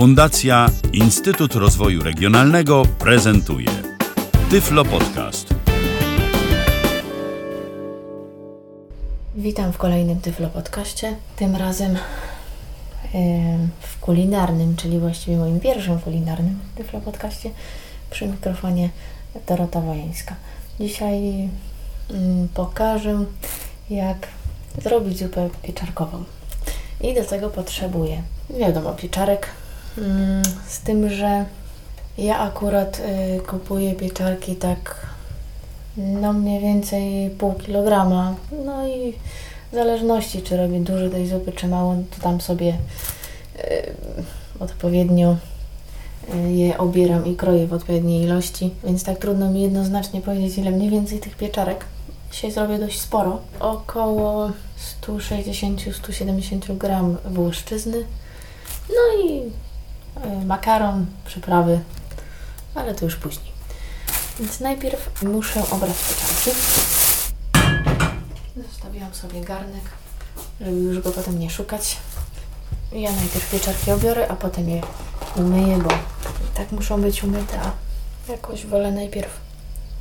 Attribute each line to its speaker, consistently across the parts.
Speaker 1: Fundacja Instytut Rozwoju Regionalnego prezentuje Tyflo Podcast.
Speaker 2: Witam w kolejnym Tyflo Podcaście. Tym razem w kulinarnym, czyli właściwie moim pierwszym kulinarnym Tyflo Podcaście przy mikrofonie Dorota Wojeńska. Dzisiaj mm, pokażę, jak zrobić zupę pieczarkową. I do tego potrzebuję, wiadomo, pieczarek, z tym, że ja akurat y, kupuję pieczarki tak no mniej więcej pół kilograma. No i w zależności, czy robię dużo tej zupy, czy mało, to tam sobie y, odpowiednio y, je obieram i kroję w odpowiedniej ilości, więc tak trudno mi jednoznacznie powiedzieć, ile mniej więcej tych pieczarek. Dzisiaj zrobię dość sporo. Około 160-170 gram włoszczyzny. No i makaron, przyprawy, ale to już później. Więc najpierw muszę obrać pieczarki. Zostawiłam sobie garnek, żeby już go potem nie szukać. Ja najpierw pieczarki obiorę, a potem je umyję, bo i tak muszą być umyte, a jakoś wolę najpierw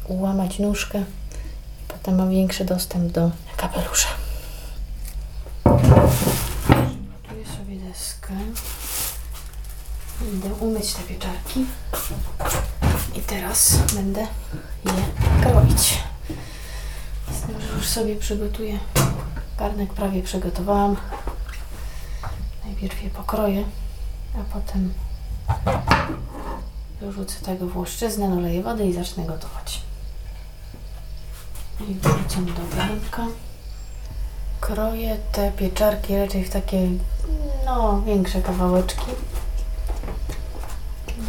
Speaker 2: ułamać nóżkę. Potem mam większy dostęp do kapelusza. Idę umyć te pieczarki. I teraz będę je kroić. Z tym, że już sobie przygotuję. Garnek prawie przygotowałam. Najpierw je pokroję, a potem dorzucę tego włoszczyznę, doleję wody i zacznę gotować. I wrzucam do garnka. Kroję te pieczarki raczej w takie, no, większe kawałeczki.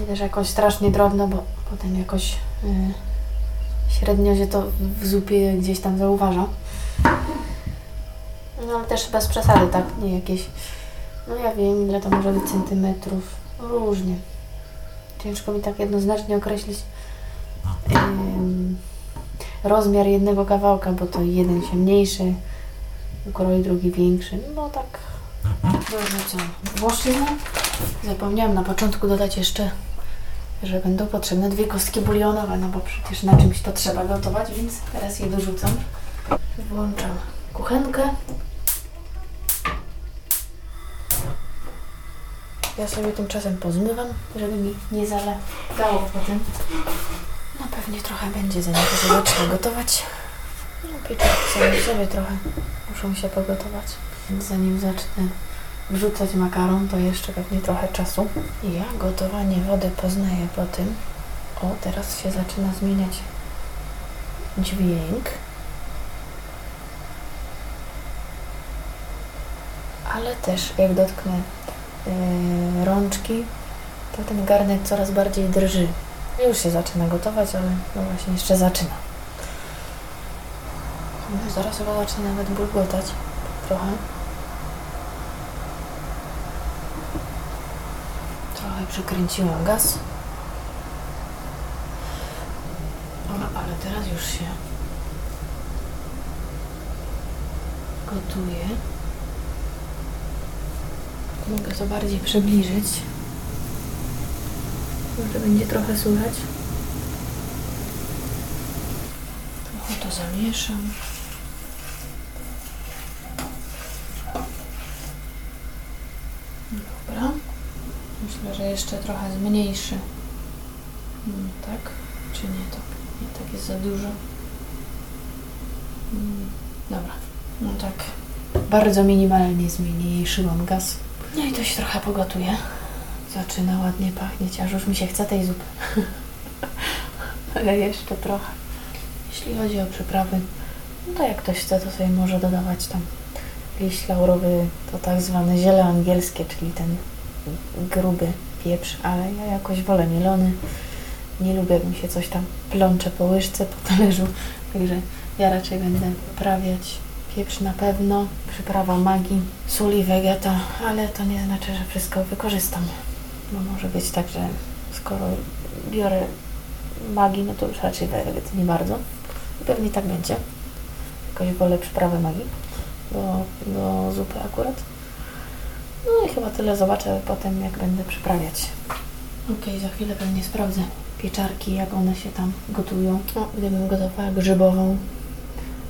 Speaker 2: Nie też jakoś strasznie drobno, bo potem jakoś y, średnio się to w zupie gdzieś tam zauważa. No ale też bez przesady, tak? Nie jakieś. No ja wiem, ile to może być centymetrów. Różnie. Ciężko mi tak jednoznacznie określić rozmiar jednego kawałka, bo to jeden się mniejszy, ukroi drugi większy. No tak. Dorzucam włoszczyznę. Zapomniałam na początku dodać jeszcze, że będą potrzebne dwie kostki bulionowe, no bo przecież na czymś to trzeba gotować, więc teraz je dorzucam. Włączam kuchenkę. Ja sobie tymczasem pozmywam, żeby mi nie zalegało potem. No pewnie trochę będzie, zanim to się zacznie gotować. No pieczarki sobie, sobie trochę muszą się pogotować. Więc zanim zacznę wrzucać makaron, to jeszcze pewnie trochę czasu. Ja gotowanie wody poznaję po tym. O, teraz się zaczyna zmieniać dźwięk. Ale też jak dotknę yy, rączki, to ten garnek coraz bardziej drży. Już się zaczyna gotować, ale no właśnie jeszcze zaczyna. No, zaraz chyba zacznie nawet bulgotać trochę. Trochę przykręciłam gaz. O, ale teraz już się gotuje. Mogę to bardziej przybliżyć. Może będzie trochę słychać. Trochę to zamieszam. Dobra. Myślę, że jeszcze trochę zmniejszy. Hmm, tak? Czy nie tak? Nie tak jest za dużo. Hmm, dobra. No tak. Bardzo minimalnie zmniejszyłam gaz. No i to się trochę pogotuje. Zaczyna ładnie pachnieć, aż już mi się chce tej zupy. Ale jeszcze trochę. Jeśli chodzi o przyprawy, no to jak ktoś chce, to sobie może dodawać tam liść laurowy, to tak zwane ziele angielskie, czyli ten gruby pieprz, ale ja jakoś wolę mielony. Nie lubię, jak mi się coś tam plącze po łyżce, po talerzu, także ja raczej będę poprawiać pieprz na pewno, przyprawa magii, sól i wegeta, ale to nie znaczy, że wszystko wykorzystam, bo może być tak, że skoro biorę magii, no to już raczej weget nie bardzo. I pewnie tak będzie. Jakoś wolę przyprawę magii do, do zupy akurat. No i chyba tyle zobaczę potem, jak będę przyprawiać. Okej, za chwilę pewnie sprawdzę pieczarki, jak one się tam gotują. No, gdybym gotowała grzybową,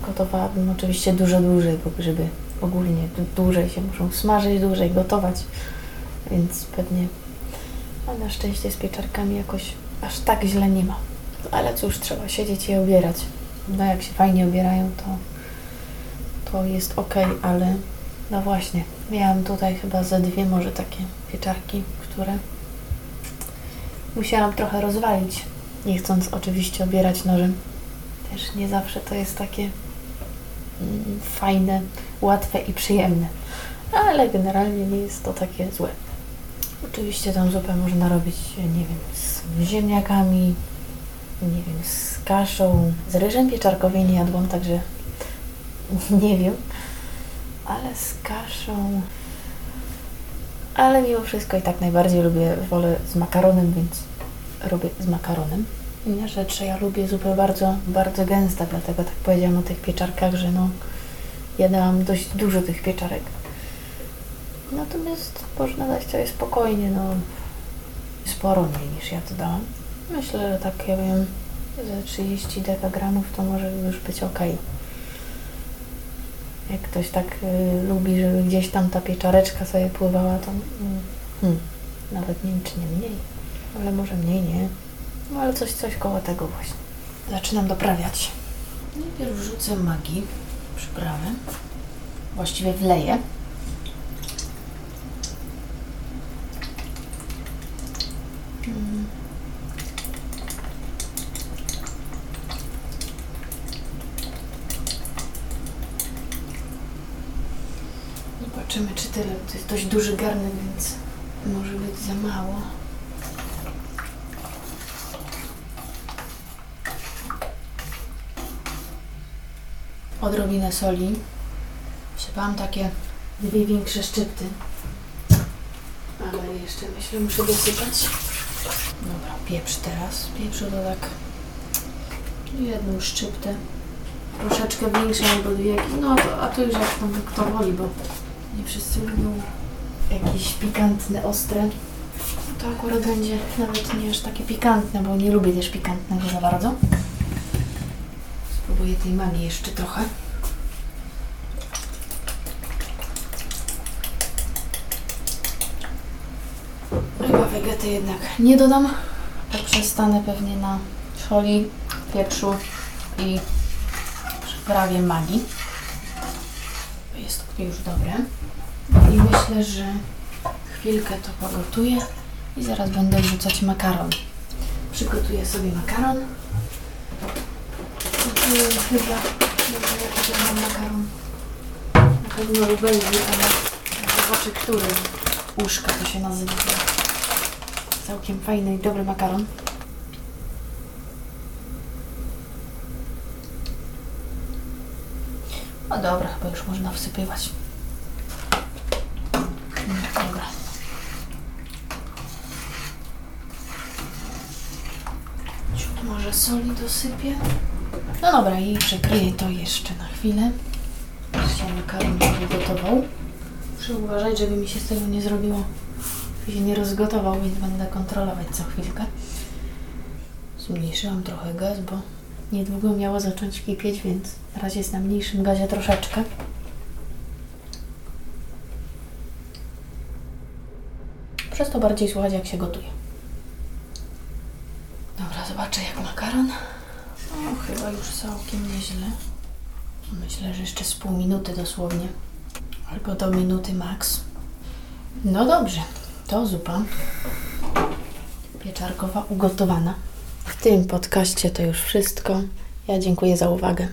Speaker 2: gotowałabym oczywiście dużo dłużej, bo grzyby ogólnie dłużej się muszą smażyć, dłużej gotować, więc pewnie a na szczęście z pieczarkami jakoś aż tak źle nie ma. Ale cóż, trzeba siedzieć i obierać. No jak się fajnie obierają, to, to jest ok, ale no właśnie, miałam tutaj chyba ze dwie może takie pieczarki, które musiałam trochę rozwalić, nie chcąc oczywiście obierać nożem. Też nie zawsze to jest takie mm, fajne, łatwe i przyjemne, ale generalnie nie jest to takie złe. Oczywiście tą zupę można robić, nie wiem, z ziemniakami, nie wiem, z kaszą, z ryżem pieczarkowej nie jadłam, także nie wiem, ale z kaszą. Ale mimo wszystko i tak najbardziej lubię, wolę z makaronem, więc robię z makaronem. Inna rzecz, ja lubię zupę bardzo, bardzo gęsta, dlatego tak powiedziałam o tych pieczarkach, że no, jadałam dość dużo tych pieczarek. Natomiast można dać sobie spokojnie, no sporo mniej niż ja to dałam. Myślę, że tak, ja wiem, ze 30 dekagramów to może już być ok. Jak ktoś tak y, lubi, żeby gdzieś tam ta pieczareczka sobie pływała, to mm, hmm, nawet nie czy nie mniej, ale może mniej, nie. No ale coś, coś koło tego właśnie. Zaczynam doprawiać. Najpierw wrzucę magii, przyprawę. Właściwie wleję. Tyle. To jest dość duży garnek, więc może być za mało. Odrobinę soli. Wsypałam takie dwie większe szczypty. Ale jeszcze myślę, muszę dosypać. Dobra, pieprz teraz. Pieprzu to tak jedną szczyptę. Troszeczkę większą albo dwie. No, to, a to już jak tam kto woli, bo nie wszyscy lubią jakieś pikantne, ostre. To akurat będzie nawet nie aż takie pikantne, bo nie lubię też pikantnego za bardzo. Spróbuję tej magii jeszcze trochę. Chyba wegety jednak nie dodam. Poprzestanę pewnie na soli, pieprzu i przyprawie magii. Jest już dobre. I myślę, że chwilkę to pogotuję i zaraz będę wrzucać makaron. Przygotuję sobie makaron. Chyba, może ja tutaj mam makaron. Na pewno lubelny, ale zobaczę, który łóżka to się nazywa. Całkiem fajny i dobry makaron. No dobra, chyba już można wsypywać. Dobra. Ciut może soli dosypię. No dobra, i przykryję to jeszcze na chwilę. Się makaron wygotował. Muszę uważać, żeby mi się z tego nie zrobiło, żeby się nie rozgotował, więc będę kontrolować co chwilkę. Zmniejszyłam trochę gaz, bo niedługo miało zacząć kipieć, więc na jest na mniejszym gazie troszeczkę. Przez to bardziej słuchać, jak się gotuje. Dobra, zobaczę jak makaron. No, chyba już całkiem nieźle. Myślę, że jeszcze z pół minuty dosłownie. Albo do minuty max. No dobrze, to zupa pieczarkowa ugotowana. W tym podcaście to już wszystko. Ja dziękuję za uwagę.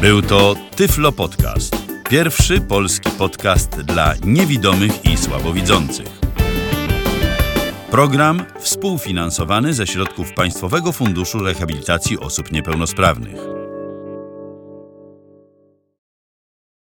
Speaker 1: Był to Tyflo Podcast. Pierwszy polski podcast dla niewidomych i słabowidzących. Program współfinansowany ze środków Państwowego Funduszu Rehabilitacji Osób Niepełnosprawnych.